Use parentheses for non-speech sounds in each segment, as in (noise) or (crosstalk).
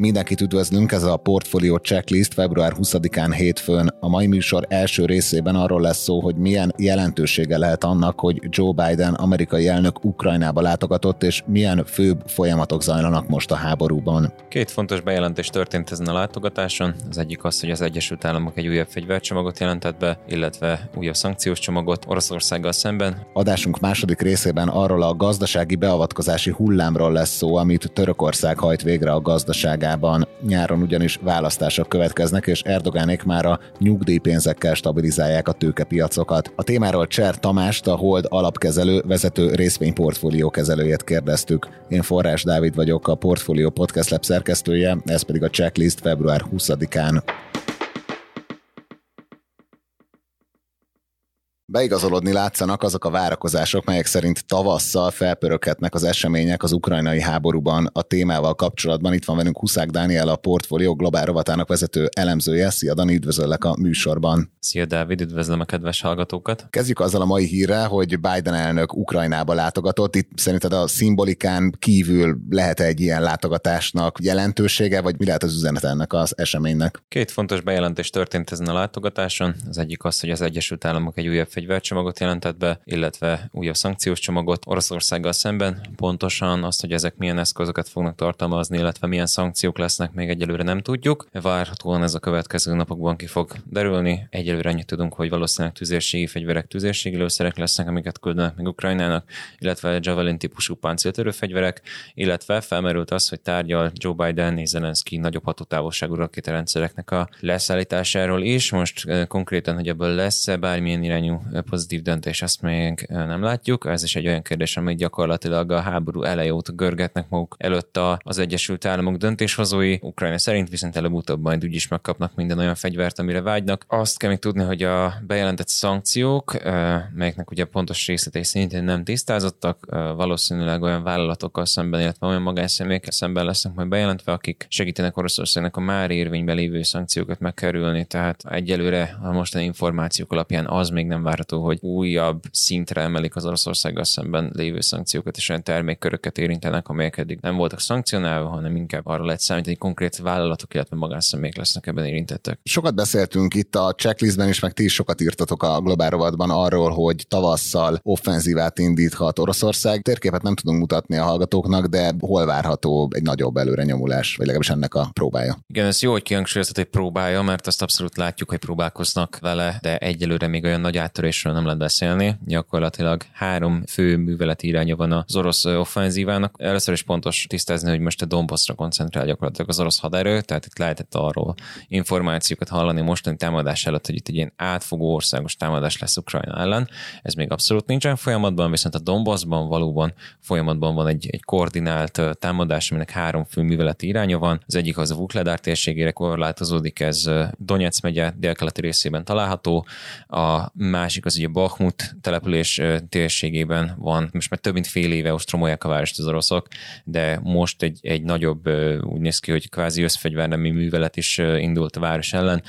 Mindenkit üdvözlünk, ez a Portfolio Checklist február 20-án hétfőn. A mai műsor első részében arról lesz szó, hogy milyen jelentősége lehet annak, hogy Joe Biden, amerikai elnök Ukrajnába látogatott, és milyen főbb folyamatok zajlanak most a háborúban. Két fontos bejelentés történt ezen a látogatáson. Az egyik az, hogy az Egyesült Államok egy újabb fegyvercsomagot jelentett be, illetve újabb szankciós csomagot Oroszországgal szemben. Adásunk második részében arról a gazdasági beavatkozási hullámról lesz szó, amit Törökország hajt végre a gazdaságában Szíriában. Nyáron ugyanis választások következnek, és Erdogánék már a nyugdíjpénzekkel stabilizálják a tőkepiacokat. A témáról Cser Tamást, a Hold alapkezelő vezető részvényportfólió kezelőjét kérdeztük. Én Forrás Dávid vagyok, a Portfolio Podcast Lab szerkesztője, ez pedig a checklist február 20-án. Beigazolódni látszanak azok a várakozások, melyek szerint tavasszal felpöröghetnek az események az ukrajnai háborúban a témával kapcsolatban. Itt van velünk Huszák Dániel, a portfólió globál rovatának vezető elemzője. Szia Dani, üdvözöllek a műsorban. Szia Dávid, üdvözlöm a kedves hallgatókat. Kezdjük azzal a mai hírrel, hogy Biden elnök Ukrajnába látogatott. Itt szerinted a szimbolikán kívül lehet egy ilyen látogatásnak jelentősége, vagy mi lehet az üzenet ennek az eseménynek? Két fontos bejelentés történt ezen a látogatáson. Az egyik az, hogy az Egyesült Államok egy újabb fegyvercsomagot jelentett be, illetve újabb szankciós csomagot Oroszországgal szemben. Pontosan azt, hogy ezek milyen eszközöket fognak tartalmazni, illetve milyen szankciók lesznek, még egyelőre nem tudjuk. Várhatóan ez a következő napokban ki fog derülni. Egyelőre annyit tudunk, hogy valószínűleg tüzérségi fegyverek, tüzérségi lőszerek lesznek, amiket küldenek meg Ukrajnának, illetve Javelin típusú páncéltörő fegyverek, illetve felmerült az, hogy tárgyal Joe Biden és Zelensky nagyobb hatótávolságú rakétarendszereknek a leszállításáról is. Most konkrétan, hogy ebből lesz-e bármilyen irányú pozitív döntés, azt még nem látjuk. Ez is egy olyan kérdés, amit gyakorlatilag a háború eleje óta görgetnek maguk előtt az Egyesült Államok döntéshozói. Ukrajna szerint viszont előbb-utóbb majd úgyis megkapnak minden olyan fegyvert, amire vágynak. Azt kell még tudni, hogy a bejelentett szankciók, melyeknek ugye pontos részletei szintén nem tisztázottak, valószínűleg olyan vállalatokkal szemben, illetve olyan magánszemélyekkel szemben lesznek majd bejelentve, akik segítenek Oroszországnak a már érvényben lévő szankciókat megkerülni. Tehát egyelőre a mostani információk alapján az még nem vár várható, hogy újabb szintre emelik az Oroszországgal szemben lévő szankciókat, és olyan termékköröket érintenek, amelyek eddig nem voltak szankcionálva, hanem inkább arra lehet számítani, hogy konkrét vállalatok, illetve magánszemélyek lesznek ebben érintettek. Sokat beszéltünk itt a checklistben, és meg ti is sokat írtatok a Globál rovatban arról, hogy tavasszal offenzívát indíthat Oroszország. Térképet nem tudunk mutatni a hallgatóknak, de hol várható egy nagyobb előrenyomulás, vagy legalábbis ennek a próbája? Igen, ez jó, hogy kihangsúlyozott, hogy próbálja, mert azt abszolút látjuk, hogy próbálkoznak vele, de egyelőre még olyan nagy áttörés áttörésről nem lehet beszélni. Gyakorlatilag három fő műveleti iránya van az orosz offenzívának. Először is pontos tisztázni, hogy most a Donbassra koncentrál gyakorlatilag az orosz haderő, tehát itt lehetett arról információkat hallani mostani támadás előtt, hogy itt egy ilyen átfogó országos támadás lesz Ukrajna ellen. Ez még abszolút nincsen folyamatban, viszont a Donbassban valóban folyamatban van egy, egy koordinált támadás, aminek három fő műveleti iránya van. Az egyik az a Vukledár térségére korlátozódik, ez Donetsz megye délkeleti részében található, a másik másik az ugye Bakhmut település térségében van. Most már több mint fél éve ostromolják a várost az oroszok, de most egy, egy nagyobb, úgy néz ki, hogy kvázi összfegyvernemi művelet is indult a város ellen,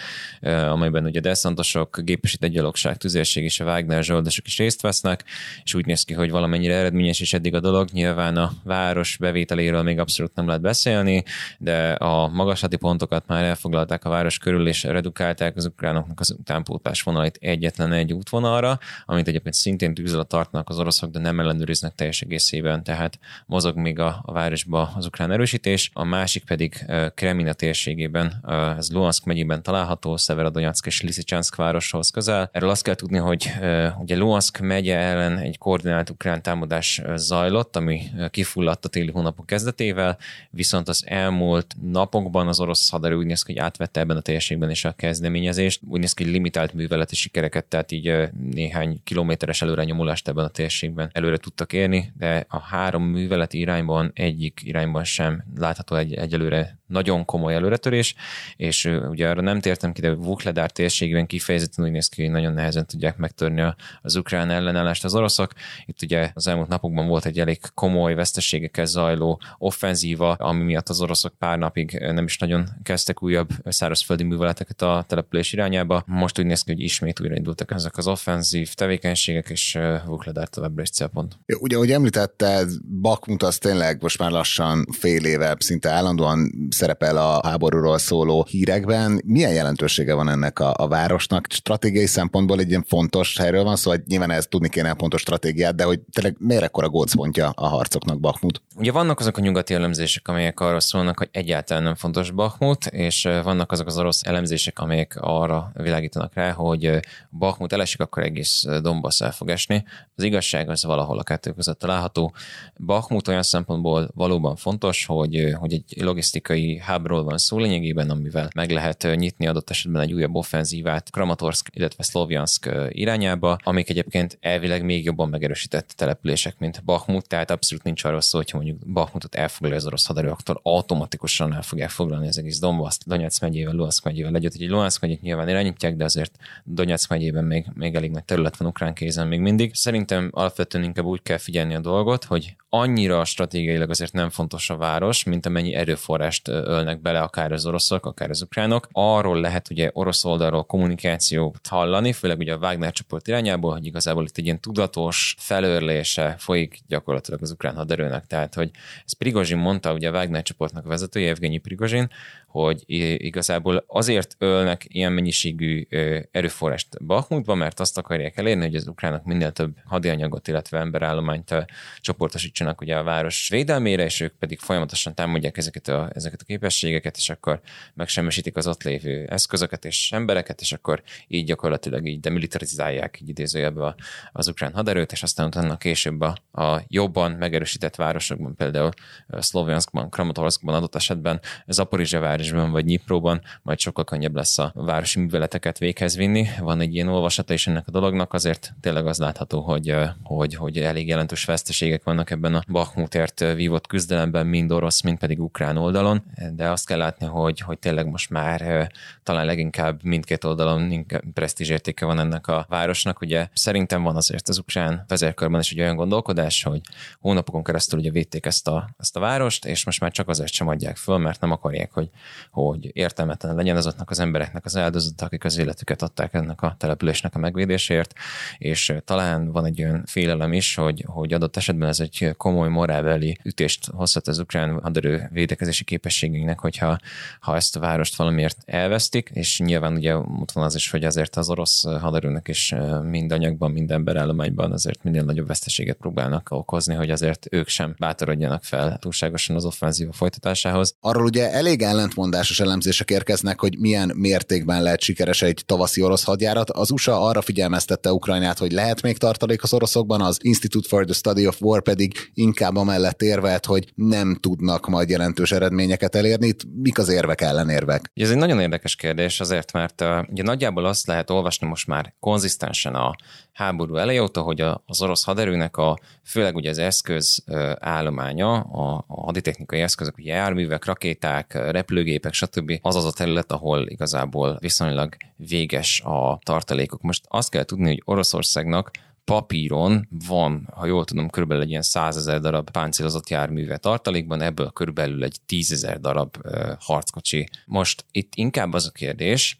amelyben ugye deszantosok, gépesített gyalogság, tüzérség és a Wagner zsoldosok is részt vesznek, és úgy néz ki, hogy valamennyire eredményes is eddig a dolog. Nyilván a város bevételéről még abszolút nem lehet beszélni, de a magaslati pontokat már elfoglalták a város körül, és redukálták az ukránoknak az utánpótlás vonalait egyetlen egy útvonal útvonalra, amit egyébként szintén tűz alatt tartanak az oroszok, de nem ellenőriznek teljes egészében, tehát mozog még a, a városba az ukrán erősítés. A másik pedig Kremina térségében, ez Luhansk megyében található, Severodonetsk és Lysychansk városhoz közel. Erről azt kell tudni, hogy ugye Luhansk megye ellen egy koordinált ukrán támadás zajlott, ami kifulladt a téli hónapok kezdetével, viszont az elmúlt napokban az orosz haderő úgy néz ki, hogy átvette ebben a térségben is a kezdeményezést. Úgy néz ki, hogy limitált műveleti sikereket, tehát így néhány kilométeres előrenyomulást ebben a térségben előre tudtak érni, de a három műveleti irányban egyik irányban sem látható egy, egyelőre nagyon komoly előretörés, és ugye arra nem tértem ki, de Vukledár térségében kifejezetten úgy néz ki, hogy nagyon nehezen tudják megtörni az ukrán ellenállást az oroszok. Itt ugye az elmúlt napokban volt egy elég komoly veszteségekkel zajló offenzíva, ami miatt az oroszok pár napig nem is nagyon kezdtek újabb szárazföldi műveleteket a település irányába. Most úgy néz ki, hogy ismét újraindultak ezek az offenzív tevékenységek, és Vukledár továbbra is célpont. Ja, ugye, ahogy említetted, Bakmut az tényleg most már lassan fél éve szinte állandóan szerepel a háborúról szóló hírekben. Milyen jelentősége van ennek a, a városnak? Stratégiai szempontból egy ilyen fontos helyről van szó, szóval nyilván ez tudni kéne a pontos stratégiát, de hogy tényleg miért ekkora gócpontja a harcoknak Bakmut? Ugye vannak azok a nyugati elemzések, amelyek arra szólnak, hogy egyáltalán nem fontos Bakmut, és vannak azok az orosz elemzések, amelyek arra világítanak rá, hogy Bakmut elesik, akkor egész Donbass el fog esni. Az igazság az valahol a kettő között található. Bakmut olyan szempontból valóban fontos, hogy, hogy egy logisztikai hubról van szó lényegében, amivel meg lehet nyitni adott esetben egy újabb offenzívát Kramatorsk, illetve Szlovjansk irányába, amik egyébként elvileg még jobban megerősített települések, mint Bakmut, tehát abszolút nincs arról szó, hogy mondjuk Bakmutot elfoglalja az orosz haderő, akkor automatikusan el fogják foglalni az egész Donbass, Donetsz megyével, Luhansk megyével együtt. Egy Luhansk megyét nyilván irányítják, de azért Donetsz megyében még, még elég nagy terület van ukrán kézen még mindig. Szerintem alapvetően inkább úgy kell figyelni a dolgot, hogy annyira stratégiailag azért nem fontos a város, mint amennyi erőforrást ölnek bele akár az oroszok, akár az ukránok. Arról lehet ugye orosz oldalról kommunikációt hallani, főleg ugye a Wagner csoport irányából, hogy igazából itt egy ilyen tudatos felőrlése folyik gyakorlatilag az ukrán haderőnek. Tehát, hogy ez Prigozsin mondta, ugye a Wagner csoportnak a vezetője, Evgenyi Prigozsin, hogy igazából azért ölnek ilyen mennyiségű erőforrást Bakhmutba, mert azt akarják elérni, hogy az ukránok minél több hadianyagot, illetve emberállományt csoportosítsanak ugye a város védelmére, és ők pedig folyamatosan támadják ezeket a, ezeket a képességeket, és akkor megsemmisítik az ott lévő eszközöket és embereket, és akkor így gyakorlatilag így demilitarizálják így idézőjelbe az ukrán haderőt, és aztán utána később a, a jobban megerősített városokban, például Szlovjanskban, Kramatorskban adott esetben Zaporizsia Városban vagy Nyipróban, majd sokkal könnyebb lesz a városi műveleteket véghez vinni. Van egy ilyen olvasata is ennek a dolognak, azért tényleg az látható, hogy, hogy, hogy elég jelentős veszteségek vannak ebben a Bakhmutért vívott küzdelemben, mind orosz, mind pedig ukrán oldalon, de azt kell látni, hogy, hogy tényleg most már talán leginkább mindkét oldalon inkább presztízsértéke van ennek a városnak. Ugye szerintem van azért az ukrán vezérkörben is egy olyan gondolkodás, hogy hónapokon keresztül ugye védték ezt a, ezt a várost, és most már csak azért sem adják föl, mert nem akarják, hogy hogy értelmetlen legyen azoknak az embereknek az áldozata, akik az életüket adták ennek a településnek a megvédésért, és talán van egy olyan félelem is, hogy, hogy adott esetben ez egy komoly morálbeli ütést hozhat az ukrán haderő védekezési képességeinek, hogyha ha ezt a várost valamiért elvesztik, és nyilván ugye ott van az is, hogy azért az orosz haderőnek is mind anyagban, mind emberállományban azért minél nagyobb veszteséget próbálnak okozni, hogy azért ők sem bátorodjanak fel túlságosan az offenzíva folytatásához. Arról ugye elég ellentmondásos elemzések érkeznek, hogy milyen mértékben lehet sikeres egy tavaszi orosz hadjárat. Az USA arra figyelmeztette Ukrajnát, hogy lehet még tartalék az oroszokban, az Institute for the Study of War pedig inkább amellett érvelt, hogy nem tudnak majd jelentős eredményeket elérni. Itt mik az érvek, ellenérvek? Ez egy nagyon érdekes kérdés azért, mert ugye nagyjából azt lehet olvasni most már konzisztensen a háború eleje óta, hogy az orosz haderőnek a főleg ugye az eszköz állománya, a, a haditechnikai eszközök, ugye járművek, rakéták, repülőgépek, stb. az az a terület, ahol igazából viszonylag véges a tartalékok. Most azt kell tudni, hogy Oroszországnak papíron van, ha jól tudom, körülbelül egy ilyen százezer darab páncélozott járműve tartalékban, ebből körülbelül egy tízezer darab uh, harckocsi. Most itt inkább az a kérdés,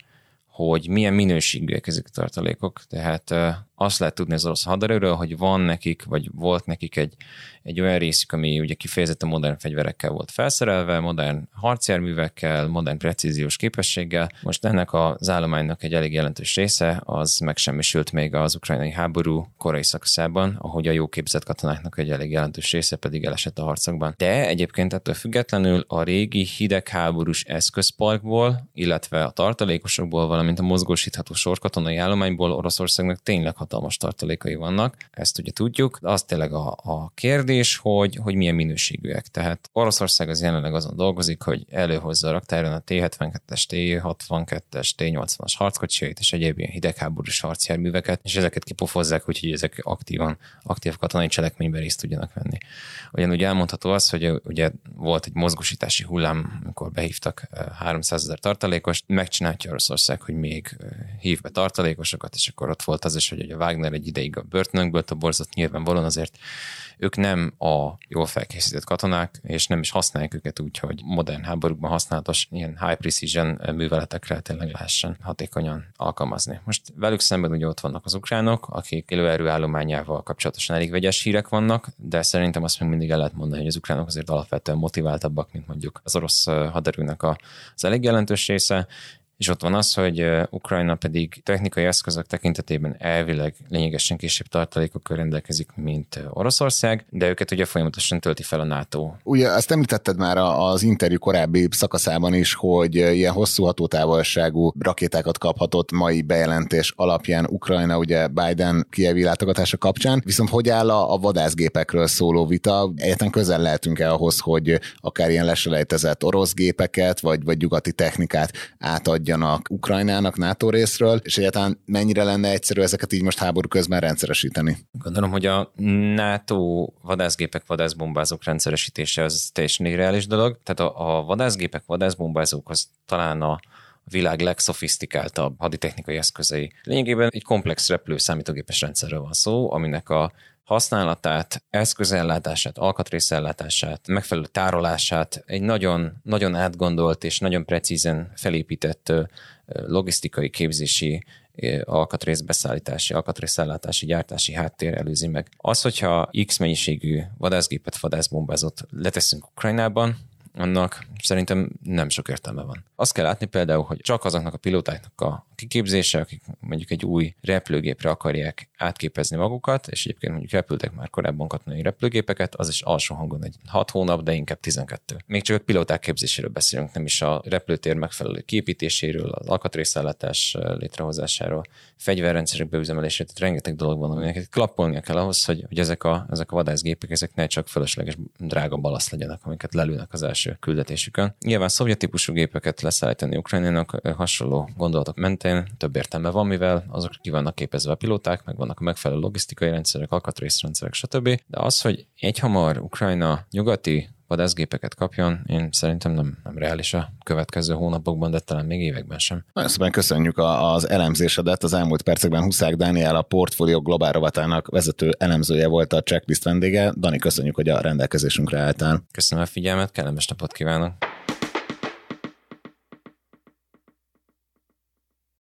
hogy milyen minőségűek ezek a tartalékok. Tehát azt lehet tudni az orosz haderőről, hogy van nekik, vagy volt nekik egy, egy olyan részük, ami ugye kifejezetten modern fegyverekkel volt felszerelve, modern harcjárművekkel, modern precíziós képességgel. Most ennek az állománynak egy elég jelentős része az megsemmisült még az ukrajnai háború korai szakaszában, ahogy a jó képzett katonáknak egy elég jelentős része pedig elesett a harcokban. De egyébként ettől függetlenül a régi hidegháborús eszközparkból, illetve a tartalékosokból, valamint a mozgósítható sorkatonai állományból Oroszországnak tényleg hatalmas tartalékai vannak, ezt ugye tudjuk, de az tényleg a, a kérdés, hogy, hogy milyen minőségűek. Tehát Oroszország az jelenleg azon dolgozik, hogy előhozza a raktáron a T-72-es, T-62-es, T-80-as harckocsijait és egyéb ilyen hidegháborús harcjárműveket, és ezeket kipofozzák, úgyhogy ezek aktívan, aktív katonai cselekményben részt tudjanak venni. Ugyanúgy elmondható az, hogy ugye volt egy mozgósítási hullám, amikor behívtak 300 ezer tartalékost, megcsinálja Oroszország, hogy még hív be tartalékosokat, és akkor ott volt az is, hogy a Wagner egy ideig a börtönökből toborzott, nyilvánvalóan azért ők nem a jól felkészített katonák, és nem is használják őket úgy, hogy modern háborúkban használatos ilyen high precision műveletekre tényleg lehessen hatékonyan alkalmazni. Most velük szemben ugye ott vannak az ukránok, akik élőerő állományával kapcsolatosan elég vegyes hírek vannak, de szerintem azt még mindig el lehet mondani, hogy az ukránok azért alapvetően motiváltabbak, mint mondjuk az orosz haderőnek az elég jelentős része, és ott van az, hogy Ukrajna pedig technikai eszközök tekintetében elvileg lényegesen kisebb tartalékokkal rendelkezik, mint Oroszország, de őket ugye folyamatosan tölti fel a NATO. Ugye azt említetted már az interjú korábbi szakaszában is, hogy ilyen hosszú hatótávolságú rakétákat kaphatott mai bejelentés alapján Ukrajna, ugye Biden kievi látogatása kapcsán, viszont hogy áll a, vadászgépekről szóló vita? Egyetlen közel lehetünk-e ahhoz, hogy akár ilyen leselejtezett orosz gépeket, vagy, vagy nyugati technikát átadja adjanak Ukrajnának NATO részről, és egyáltalán mennyire lenne egyszerű ezeket így most háború közben rendszeresíteni? Gondolom, hogy a NATO vadászgépek, vadászbombázók rendszeresítése az teljesen irreális dolog. Tehát a, a vadászgépek, vadászbombázók az talán a világ legszofisztikáltabb haditechnikai eszközei. Lényegében egy komplex repülő számítógépes rendszerről van szó, aminek a használatát, eszközellátását, alkatrészellátását, megfelelő tárolását egy nagyon, nagyon átgondolt és nagyon precízen felépített logisztikai képzési alkatrészbeszállítási, alkatrészellátási, gyártási háttér előzi meg. Az, hogyha X mennyiségű vadászgépet, vadászbombázot leteszünk Ukrajnában, annak szerintem nem sok értelme van. Azt kell látni például, hogy csak azoknak a pilótáknak a kiképzése, akik mondjuk egy új repülőgépre akarják átképezni magukat, és egyébként mondjuk repültek már korábban katonai repülőgépeket, az is alsó hangon egy 6 hónap, de inkább 12. Még csak a pilóták képzéséről beszélünk, nem is a repülőtér megfelelő képítéséről, az alkatrészállátás létrehozásáról, fegyverrendszerek beüzemelésére, tehát rengeteg dolog van, aminek klappolnia kell ahhoz, hogy, hogy ezek, a, ezek a vadászgépek ezek ne csak fölösleges drága balasz legyenek, amiket lelőnek az első küldetésükön. Nyilván szovjet típusú gépeket leszállítani Ukrajnának hasonló gondolatok mentén több értelme van, mivel azok ki vannak képezve a pilóták, meg vannak a megfelelő logisztikai rendszerek, alkatrészrendszerek, stb. De az, hogy egyhamar Ukrajna nyugati vadászgépeket kapjon, én szerintem nem, nem reális a következő hónapokban, de talán még években sem. Nagyon szépen köszönjük az elemzésedet. Az elmúlt percekben Huszák Dániel a Portfolio Globál rovatának vezető elemzője volt a checklist vendége. Dani, köszönjük, hogy a rendelkezésünkre álltál. Köszönöm a figyelmet, kellemes napot kívánok!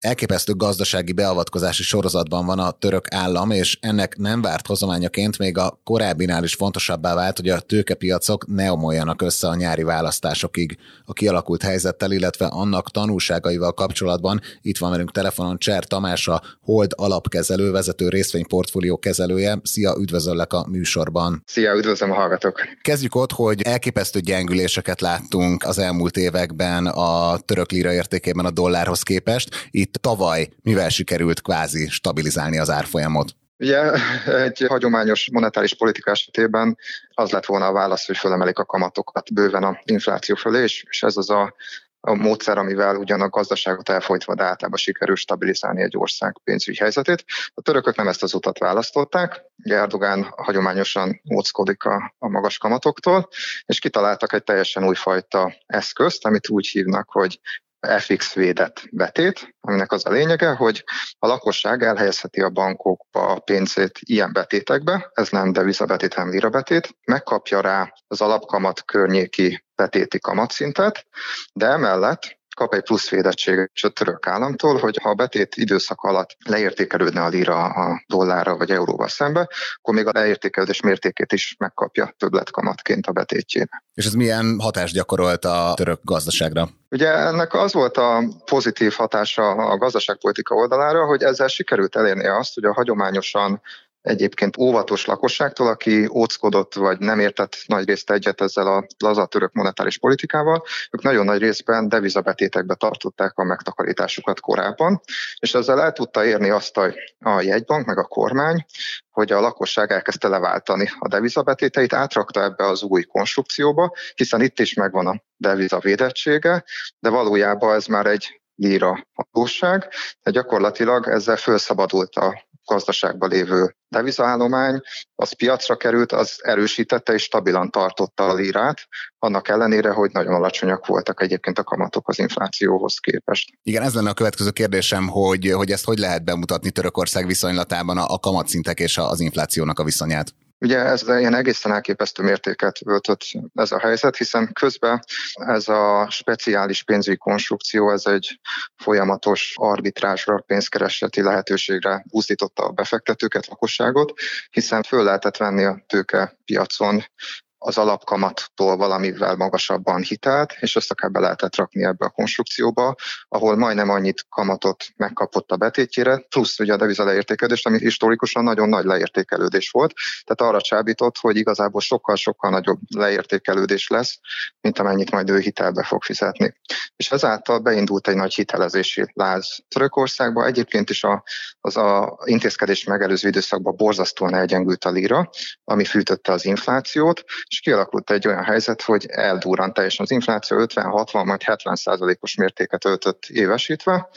Elképesztő gazdasági beavatkozási sorozatban van a török állam, és ennek nem várt hozományaként még a korábbinál is fontosabbá vált, hogy a tőkepiacok ne omoljanak össze a nyári választásokig a kialakult helyzettel, illetve annak tanulságaival kapcsolatban. Itt van velünk telefonon Cser Tamás, a Hold alapkezelő, vezető részvényportfólió kezelője. Szia, üdvözöllek a műsorban. Szia, üdvözlöm a hallgatók. Kezdjük ott, hogy elképesztő gyengüléseket láttunk az elmúlt években a török lira értékében a dollárhoz képest. Itt tavaly mivel sikerült kvázi stabilizálni az árfolyamot? Ugye egy hagyományos monetáris politika esetében az lett volna a válasz, hogy fölemelik a kamatokat bőven a infláció fölé, és, ez az a, a módszer, amivel ugyan a gazdaságot elfolytva, de általában sikerül stabilizálni egy ország pénzügyi helyzetét. A törökök nem ezt az utat választották, Erdogán hagyományosan óckodik a, a magas kamatoktól, és kitaláltak egy teljesen újfajta eszközt, amit úgy hívnak, hogy FX védett betét, aminek az a lényege, hogy a lakosság elhelyezheti a bankokba a pénzét ilyen betétekbe, ez nem devizabetét, hanem lirabetét, megkapja rá az alapkamat környéki betéti kamatszintet, de emellett kap egy plusz védettséget a török államtól, hogy ha a betét időszak alatt leértékelődne a lira a dollárra vagy euróval szembe, akkor még a leértékelődés mértékét is megkapja többletkamatként a betétjén. És ez milyen hatást gyakorolt a török gazdaságra? Ugye ennek az volt a pozitív hatása a gazdaságpolitika oldalára, hogy ezzel sikerült elérni azt, hogy a hagyományosan egyébként óvatos lakosságtól, aki óckodott vagy nem értett nagy részt egyet ezzel a laza török monetáris politikával, ők nagyon nagy részben devizabetétekbe tartották a megtakarításukat korábban, és ezzel el tudta érni azt a, a jegybank, meg a kormány, hogy a lakosság elkezdte leváltani a devizabetéteit, átrakta ebbe az új konstrukcióba, hiszen itt is megvan a deviza védettsége, de valójában ez már egy líra hatóság, de gyakorlatilag ezzel felszabadult a gazdaságban lévő devizaállomány, az piacra került, az erősítette és stabilan tartotta a lírát, annak ellenére, hogy nagyon alacsonyak voltak egyébként a kamatok az inflációhoz képest. Igen, ez lenne a következő kérdésem, hogy, hogy ezt hogy lehet bemutatni Törökország viszonylatában a, a kamatszintek és az inflációnak a viszonyát? Ugye ez ilyen egészen elképesztő mértéket öltött ez a helyzet, hiszen közben ez a speciális pénzügyi konstrukció, ez egy folyamatos arbitrásra, pénzkereseti lehetőségre buzdította a befektetőket, lakosságot, hiszen föl lehetett venni a tőkepiacon az alapkamattól valamivel magasabban hitelt, és ezt akár be lehetett rakni ebbe a konstrukcióba, ahol majdnem annyit kamatot megkapott a betétjére, plusz ugye a deviza leértékelődés, ami historikusan nagyon nagy leértékelődés volt, tehát arra csábított, hogy igazából sokkal-sokkal nagyobb leértékelődés lesz, mint amennyit majd ő hitelbe fog fizetni. És ezáltal beindult egy nagy hitelezési láz Törökországba. Egyébként is a, az a intézkedés megelőző időszakban borzasztóan elgyengült a lira, ami fűtötte az inflációt, és kialakult egy olyan helyzet, hogy eldurrant teljesen az infláció 50-60, majd 70 százalékos mértéket öltött évesítve,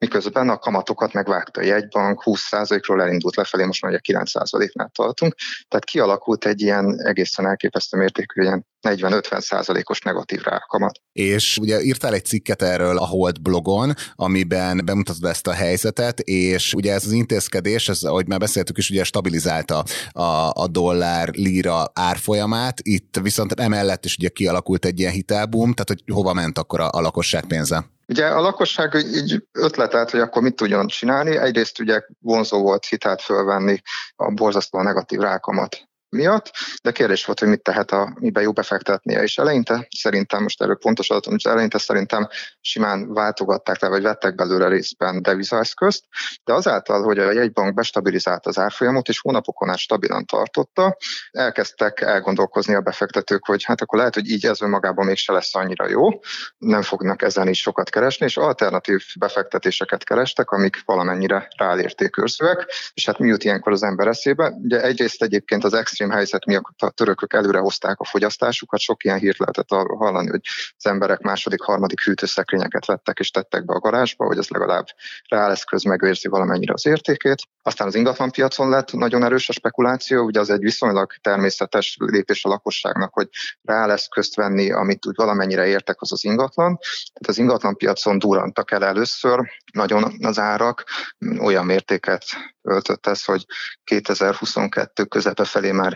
miközben a kamatokat megvágta a jegybank, 20%-ról elindult lefelé, most már 9%-nál tartunk, tehát kialakult egy ilyen egészen elképesztő mértékű, ilyen 40-50%-os negatív rákamat. És ugye írtál egy cikket erről a Hold blogon, amiben bemutatod ezt a helyzetet, és ugye ez az intézkedés, ez, ahogy már beszéltük is, ugye stabilizálta a, a dollár-lira árfolyamát, itt viszont emellett is ugye kialakult egy ilyen hitelboom, tehát hogy hova ment akkor a, a lakosság pénze? Ugye a lakosság így ötletelt, hogy akkor mit tudjon csinálni. Egyrészt ugye vonzó volt hitelt fölvenni a borzasztóan negatív rákamat miatt, de kérdés volt, hogy mit tehet a miben jó befektetnie. És eleinte szerintem, most erről pontos adatom, hogy eleinte szerintem simán váltogatták le, vagy vettek belőle részben devizaeszközt, de azáltal, hogy a jegybank bestabilizálta az árfolyamot, és hónapokon át stabilan tartotta, elkezdtek elgondolkozni a befektetők, hogy hát akkor lehet, hogy így ez önmagában mégse lesz annyira jó, nem fognak ezen is sokat keresni, és alternatív befektetéseket kerestek, amik valamennyire ráértékőrzőek, és hát mi jut ilyenkor az ember eszébe? Ugye egyrészt egyébként az extra extrém helyzet miatt a törökök előre hozták a fogyasztásukat. Sok ilyen hírt lehetett arról hallani, hogy az emberek második, harmadik hűtőszekrényeket vettek és tettek be a garázsba, hogy ez legalább reáleszköz megőrzi valamennyire az értékét. Aztán az ingatlanpiacon lett nagyon erős a spekuláció, ugye az egy viszonylag természetes lépés a lakosságnak, hogy reáleszközt venni, amit úgy valamennyire értek, az az ingatlan. Tehát az ingatlanpiacon durantak el először nagyon az árak, olyan mértéket öltött ez, hogy 2022 közepe felé már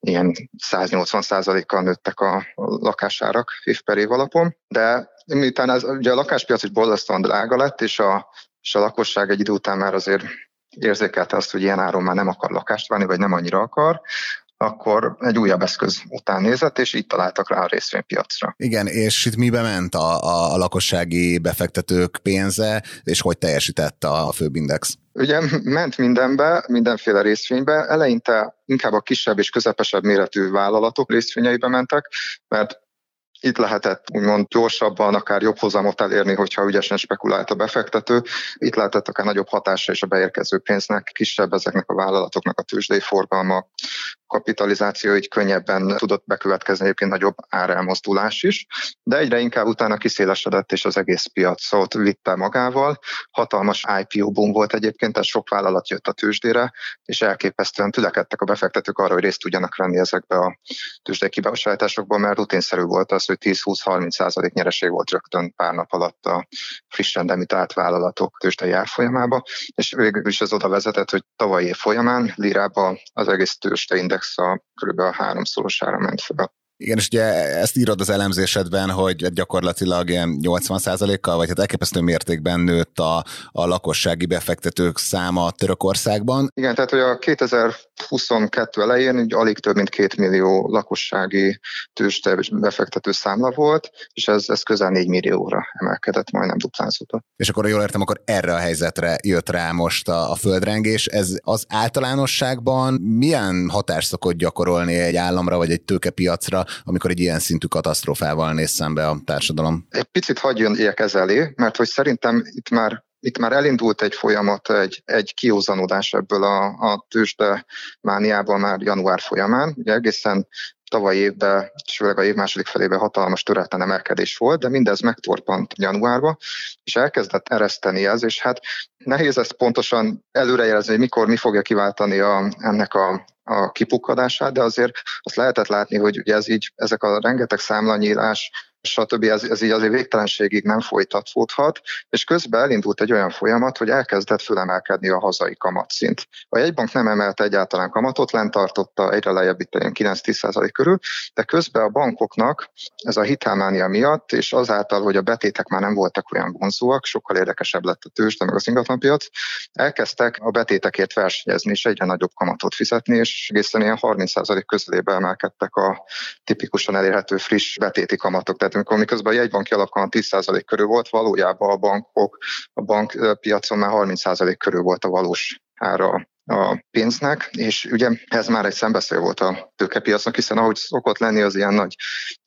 ilyen 180%-kal nőttek a lakásárak év per év alapon, de miután ez, ugye a lakáspiac is borzasztóan drága lett, és a, és a lakosság egy idő után már azért érzékelte azt, hogy ilyen áron már nem akar lakást venni, vagy nem annyira akar, akkor egy újabb eszköz után nézett, és így találtak rá a részvénypiacra. Igen, és itt mibe ment a, a, a lakossági befektetők pénze, és hogy teljesített a főbindex? Ugye ment mindenbe, mindenféle részvénybe, eleinte inkább a kisebb és közepesebb méretű vállalatok részvényeibe mentek, mert itt lehetett úgymond gyorsabban, akár jobb hozamot elérni, hogyha ügyesen spekulált a befektető. Itt lehetett akár nagyobb hatása is a beérkező pénznek, kisebb ezeknek a vállalatoknak a tőzsdei forgalma, kapitalizáció így könnyebben tudott bekövetkezni egyébként nagyobb árelmozdulás is, de egyre inkább utána kiszélesedett és az egész piacot vitte magával. Hatalmas IPO boom volt egyébként, tehát sok vállalat jött a tőzsdére, és elképesztően tülekedtek a befektetők arra, hogy részt tudjanak venni ezekbe a tőzsdei kibocsátásokba, mert rutinszerű volt az, hogy 10-20-30 százalék nyereség volt rögtön pár nap alatt a frissen demitált vállalatok tőzsdei árfolyamába, és végül is ez oda vezetett, hogy tavalyi év folyamán Lirába az egész tőzsdei index a kb. a háromszorosára ment fel. Igen, és ugye ezt írod az elemzésedben, hogy gyakorlatilag ilyen 80%-kal, vagy hát elképesztő mértékben nőtt a, a lakossági befektetők száma Törökországban. Igen, tehát hogy a 2000 22 elején így alig több mint két millió lakossági tőzsde befektető számla volt, és ez, ez közel 4 millióra emelkedett, majdnem duplázódott. És akkor jól értem, akkor erre a helyzetre jött rá most a, a földrengés. Ez az általánosságban milyen hatást szokott gyakorolni egy államra vagy egy tőkepiacra, amikor egy ilyen szintű katasztrófával néz szembe a társadalom? Egy picit hagyjon ilyek elé, mert hogy szerintem itt már itt már elindult egy folyamat, egy, egy kiózanodás ebből a, a tőzsde mániából már január folyamán. Ugye egészen tavaly évben, és főleg a év második felében hatalmas töretlen emelkedés volt, de mindez megtorpant januárba, és elkezdett ereszteni ez, és hát nehéz ezt pontosan előrejelezni, hogy mikor mi fogja kiváltani a, ennek a, a kipukkadását, de azért azt lehetett látni, hogy ugye ez így, ezek a rengeteg számlanyílás, stb. Ez, ez így azért végtelenségig nem folytatódhat, és közben elindult egy olyan folyamat, hogy elkezdett fölemelkedni a hazai kamatszint. A jegybank nem emelte egyáltalán kamatot, lent tartotta egyre lejjebb itt 9-10% körül, de közben a bankoknak ez a hitelmánia miatt, és azáltal, hogy a betétek már nem voltak olyan vonzóak, sokkal érdekesebb lett a tőzsde, meg az ingatlanpiac, elkezdtek a betétekért versenyezni, és egyre nagyobb kamatot fizetni, és egészen ilyen 30% közelébe emelkedtek a tipikusan elérhető friss betéti kamatok. Tehát amikor miközben a jegybanki alapkamat 10% körül volt, valójában a bankok, a bankpiacon már 30% körül volt a valós ára a pénznek, és ugye ez már egy szembeszél volt a tőkepiacnak, hiszen ahogy szokott lenni az ilyen nagy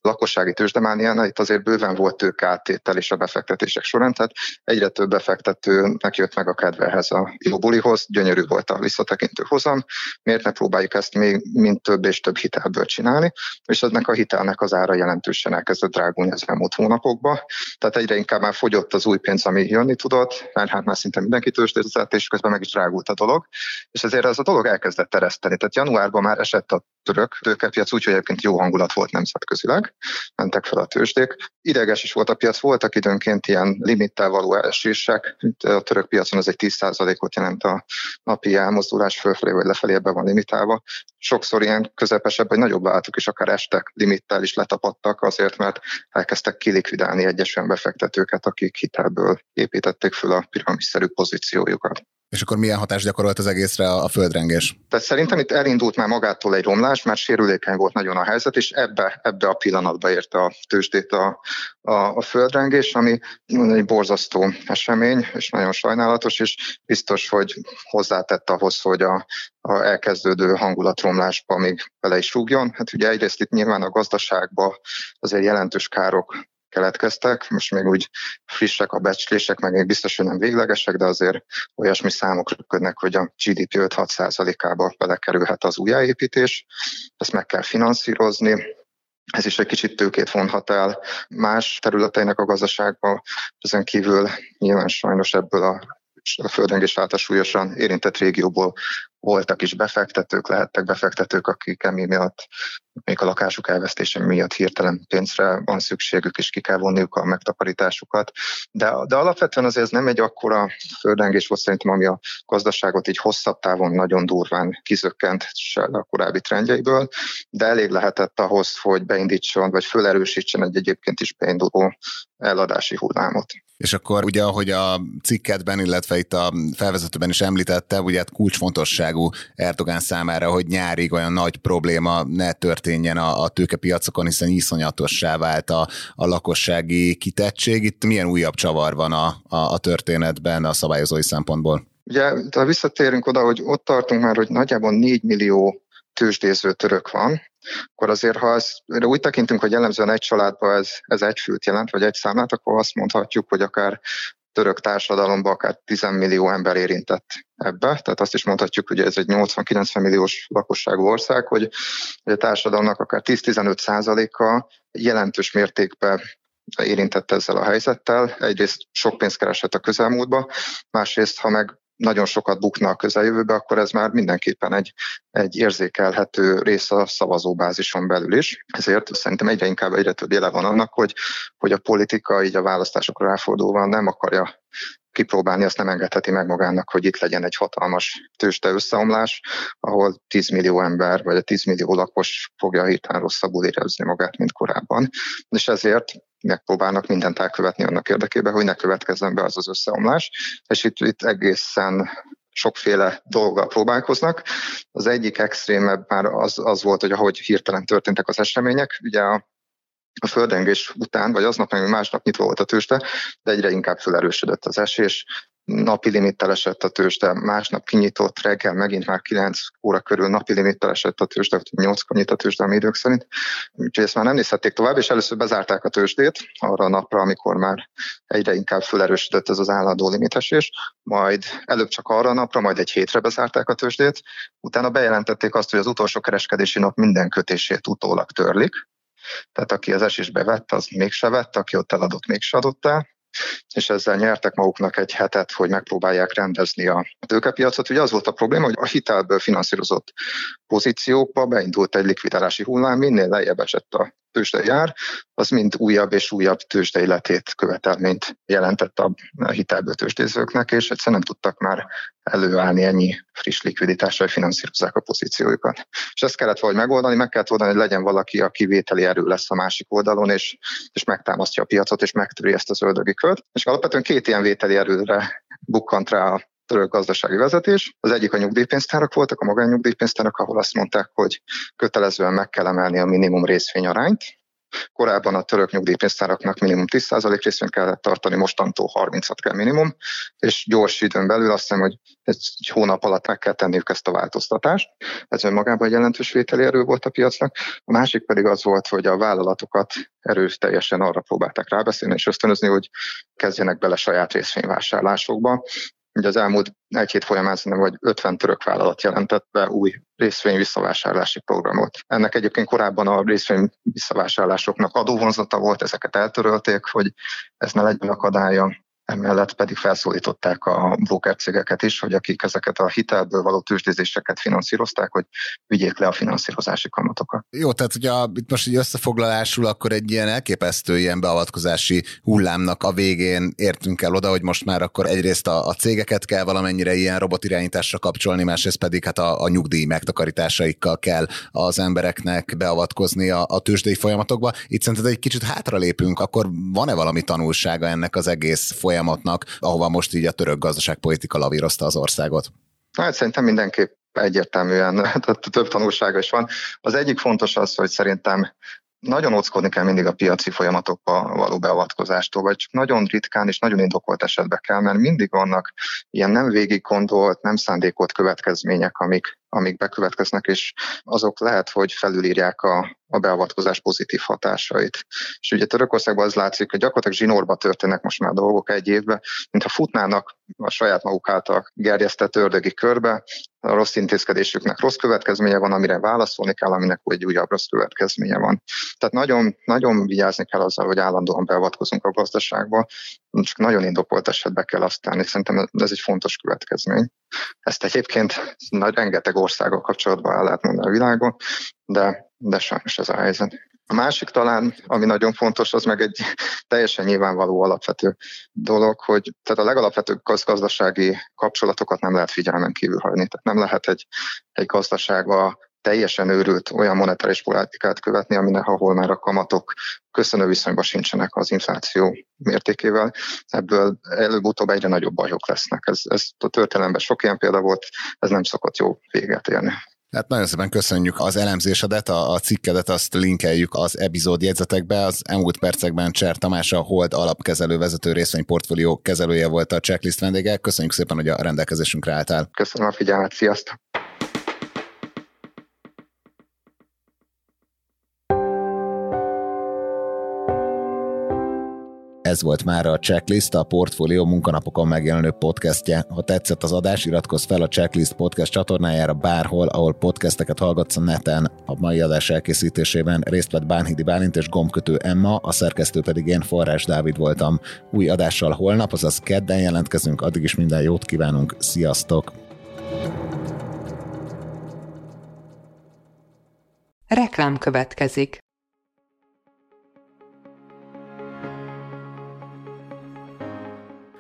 lakossági tőzsdemánián, itt azért bőven volt tőkeáttétel is a befektetések során, tehát egyre több befektetőnek jött meg a kedvehez a jó bulihoz, gyönyörű volt a visszatekintő hozam, miért ne próbáljuk ezt még mind több és több hitelből csinálni, és ennek a hitelnek az ára jelentősen elkezdett drágulni az elmúlt hónapokban, tehát egyre inkább már fogyott az új pénz, ami jönni tudott, mert hát már szinte mindenki tőzsdézett, és közben meg is drágult a dolog, és ezért ez a dolog elkezdett tereszteni. Tehát januárban már esett a török tőkepiac, úgyhogy egyébként jó hangulat volt nemzetközileg, mentek fel a tőzsdék. Ideges is volt a piac, voltak időnként ilyen limittel való esések, a török piacon az egy 10%-ot jelent a napi elmozdulás fölfelé vagy lefelé, ebben van limitálva. Sokszor ilyen közepesebb vagy nagyobb állatok is akár estek, limittel is letapadtak azért, mert elkezdtek kilikvidálni egyes befektetőket, akik hitelből építették föl a piramisszerű pozíciójukat. És akkor milyen hatást gyakorolt az egészre a földrengés? Tehát szerintem itt elindult már magától egy romlás, mert sérülékeny volt nagyon a helyzet, és ebbe, ebbe a pillanatba érte a tőzsdét a, a, a földrengés, ami egy borzasztó esemény, és nagyon sajnálatos, és biztos, hogy hozzátett ahhoz, hogy a, a elkezdődő hangulatromlásba még bele is rúgjon. Hát ugye egyrészt itt nyilván a gazdaságban azért jelentős károk keletkeztek. Most még úgy frissek a becslések, meg még biztos, hogy nem véglegesek, de azért olyasmi számok röpködnek, hogy a GDP 5-6%-ába belekerülhet az újjáépítés. Ezt meg kell finanszírozni, ez is egy kicsit tőkét vonhat el más területeinek a gazdaságban, ezen kívül nyilván sajnos ebből a a földrengés által súlyosan érintett régióból voltak is befektetők, lehettek befektetők, akik emi miatt, még a lakásuk elvesztése miatt hirtelen pénzre van szükségük, és ki kell vonniuk a megtakarításukat. De, de alapvetően azért ez nem egy akkora földrengés volt szerintem, ami a gazdaságot így hosszabb távon nagyon durván kizökkent a korábbi trendjeiből, de elég lehetett ahhoz, hogy beindítson, vagy fölerősítsen egy egyébként is beinduló eladási hullámot. És akkor ugye, ahogy a cikketben, illetve itt a felvezetőben is említette, ugye hát kulcsfontosságú Erdogán számára, hogy nyárig olyan nagy probléma ne történjen a, a tőkepiacokon, hiszen iszonyatossá vált a, a lakossági kitettség. Itt milyen újabb csavar van a, a, a történetben a szabályozói szempontból? Ugye, ha visszatérünk oda, hogy ott tartunk már, hogy nagyjából 4 millió tőzsdéző török van, akkor azért, ha ezt, úgy tekintünk, hogy jellemzően egy családban ez, ez egy fült jelent, vagy egy számlát, akkor azt mondhatjuk, hogy akár török társadalomban akár 10 millió ember érintett ebbe. Tehát azt is mondhatjuk, hogy ez egy 80-90 milliós lakosságú ország, hogy a társadalomnak akár 10-15 százaléka jelentős mértékben érintett ezzel a helyzettel. Egyrészt sok pénzt keresett a közelmúltba, másrészt, ha meg nagyon sokat bukna a közeljövőbe, akkor ez már mindenképpen egy, egy érzékelhető része a szavazóbázison belül is. Ezért szerintem egyre inkább egyre több jele van annak, hogy, hogy a politika így a választásokra ráfordulva nem akarja kipróbálni, azt nem engedheti meg magának, hogy itt legyen egy hatalmas tőzsde összeomlás, ahol 10 millió ember vagy a 10 millió lakos fogja hirtelen rosszabbul érezni magát, mint korábban. És ezért megpróbálnak mindent elkövetni annak érdekében, hogy ne következzen be az az összeomlás. És itt, itt egészen sokféle dolggal próbálkoznak. Az egyik extrémebb már az, az volt, hogy ahogy hirtelen történtek az események, ugye a a földrengés után, vagy aznap, meg másnap nyitva volt a tőzsde, de egyre inkább felerősödött az esés, napi limittel esett a tőzsde, másnap kinyitott, reggel megint már 9 óra körül napi limittel esett a tőzsde, 8-kor nyit a tőzsde a idők szerint. Úgyhogy ezt már nem nézhették tovább, és először bezárták a tőzsdét arra a napra, amikor már egyre inkább felerősödött ez az állandó limitesés, majd előbb csak arra a napra, majd egy hétre bezárták a tőzsdét, utána bejelentették azt, hogy az utolsó kereskedési nap minden kötését utólag törlik, tehát aki az esésbe vett, az mégse vett, aki ott eladott, mégse adott el és ezzel nyertek maguknak egy hetet, hogy megpróbálják rendezni a tőkepiacot. Ugye az volt a probléma, hogy a hitelből finanszírozott pozíciókba beindult egy likvidálási hullám, minél lejjebb esett a tőzsdei jár, az mind újabb és újabb tőzsdei letét követelményt jelentett a hitelből tőzsdézőknek, és egyszerűen nem tudtak már előállni ennyi friss likviditásra, hogy finanszírozzák a pozíciójukat. És ezt kellett valahogy megoldani, meg kellett oldani, hogy legyen valaki, aki vételi erő lesz a másik oldalon, és, és megtámasztja a piacot, és megtöri ezt az ördögi kört. És alapvetően két ilyen vételi erőre bukkant rá a török gazdasági vezetés. Az egyik a nyugdíjpénztárak voltak, a magánnyugdíjpénztárak, ahol azt mondták, hogy kötelezően meg kell emelni a minimum részvényarányt, Korábban a török nyugdíjpénztáraknak minimum 10% részvényt kellett tartani, mostantól 30-at kell minimum, és gyors időn belül azt hiszem, hogy egy hónap alatt meg kell tenniük ezt a változtatást. Ez önmagában egy jelentős vételi erő volt a piacnak. A másik pedig az volt, hogy a vállalatokat erőteljesen arra próbálták rábeszélni és ösztönözni, hogy kezdjenek bele saját részvényvásárlásokba, Ugye az elmúlt egy hét folyamán szerintem vagy 50 török vállalat jelentett be új részvény visszavásárlási programot. Ennek egyébként korábban a részvény visszavásárlásoknak adóvonzata volt, ezeket eltörölték, hogy ez ne legyen akadálya Emellett pedig felszólították a broker cégeket is, hogy akik ezeket a hitelből való tőzsdézéseket finanszírozták, hogy vigyék le a finanszírozási kamatokat. Jó, tehát ugye itt most egy összefoglalásul akkor egy ilyen elképesztő ilyen beavatkozási hullámnak a végén értünk el oda, hogy most már akkor egyrészt a, a cégeket kell valamennyire ilyen robotirányításra kapcsolni, másrészt pedig hát a, a nyugdíj megtakarításaikkal kell az embereknek beavatkozni a, a tőzsdei folyamatokba. Itt szerinted egy kicsit hátralépünk, akkor van-e valami tanulsága ennek az egész folyamatnak? Folyamatnak, ahova most így a török gazdaságpolitika lavírozta az országot? Hát szerintem mindenképp egyértelműen (laughs) több tanulsága is van. Az egyik fontos az, hogy szerintem nagyon óckodni kell mindig a piaci folyamatokba való beavatkozástól, vagy csak nagyon ritkán és nagyon indokolt esetbe kell, mert mindig vannak ilyen nem végig gondolt, nem szándékolt következmények, amik, amik bekövetkeznek, és azok lehet, hogy felülírják a, a beavatkozás pozitív hatásait. És ugye Törökországban az látszik, hogy gyakorlatilag zsinórba történnek most már dolgok egy évben, mintha futnának a saját maguk által gerjesztett ördögi körbe, a rossz intézkedésüknek rossz következménye van, amire válaszolni kell, aminek egy újabb rossz következménye van. Tehát nagyon, nagyon vigyázni kell azzal, hogy állandóan beavatkozunk a gazdaságba, csak nagyon indokolt esetbe kell azt tenni. Szerintem ez egy fontos következmény. Ezt egyébként nagy rengeteg országgal kapcsolatban el lehet mondani a világon, de, de sajnos ez a helyzet. A másik talán, ami nagyon fontos, az meg egy teljesen nyilvánvaló alapvető dolog, hogy tehát a legalapvetőbb gazdasági kapcsolatokat nem lehet figyelmen kívül hagyni. Tehát nem lehet egy, egy gazdaságba teljesen őrült olyan monetáris politikát követni, aminek, ahol már a kamatok köszönő viszonyban sincsenek az infláció mértékével. Ebből előbb-utóbb egyre nagyobb bajok lesznek. Ez, ez a történelemben sok ilyen példa volt, ez nem szokott jó véget érni. Hát nagyon szépen köszönjük az elemzésedet, a, a cikkedet azt linkeljük az epizód jegyzetekbe. Az elmúlt percekben Cser Tamás, a Hold alapkezelő vezető részvényportfólió kezelője volt a checklist vendége. Köszönjük szépen, hogy a rendelkezésünkre álltál. Köszönöm a figyelmet, sziasztok! Ez volt már a Checklist, a Portfolio munkanapokon megjelenő podcastje. Ha tetszett az adás, iratkozz fel a Checklist podcast csatornájára bárhol, ahol podcasteket hallgatsz a neten. A mai adás elkészítésében részt vett Bánhidi Bálint és gombkötő Emma, a szerkesztő pedig én Forrás Dávid voltam. Új adással holnap, azaz kedden jelentkezünk, addig is minden jót kívánunk, sziasztok! Reklám következik.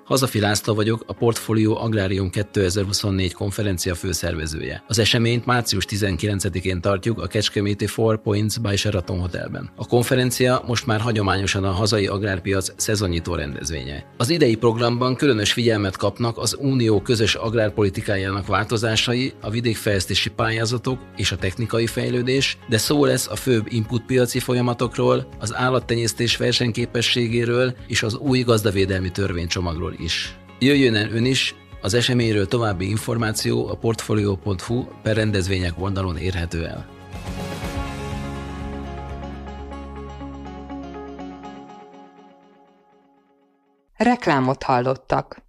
Hazafi László vagyok, a Portfolio Agrárium 2024 konferencia főszervezője. Az eseményt március 19-én tartjuk a Kecskeméti Four Points by Sheraton Hotelben. A konferencia most már hagyományosan a hazai agrárpiac szezonnyitó rendezvénye. Az idei programban különös figyelmet kapnak az Unió közös agrárpolitikájának változásai, a vidékfejlesztési pályázatok és a technikai fejlődés, de szó lesz a főbb inputpiaci folyamatokról, az állattenyésztés versenyképességéről és az új gazdavédelmi törvénycsomagról is. Jöjjön el ön is, az eseményről további információ a portfolio.hu per rendezvények oldalon érhető el. Reklámot hallottak.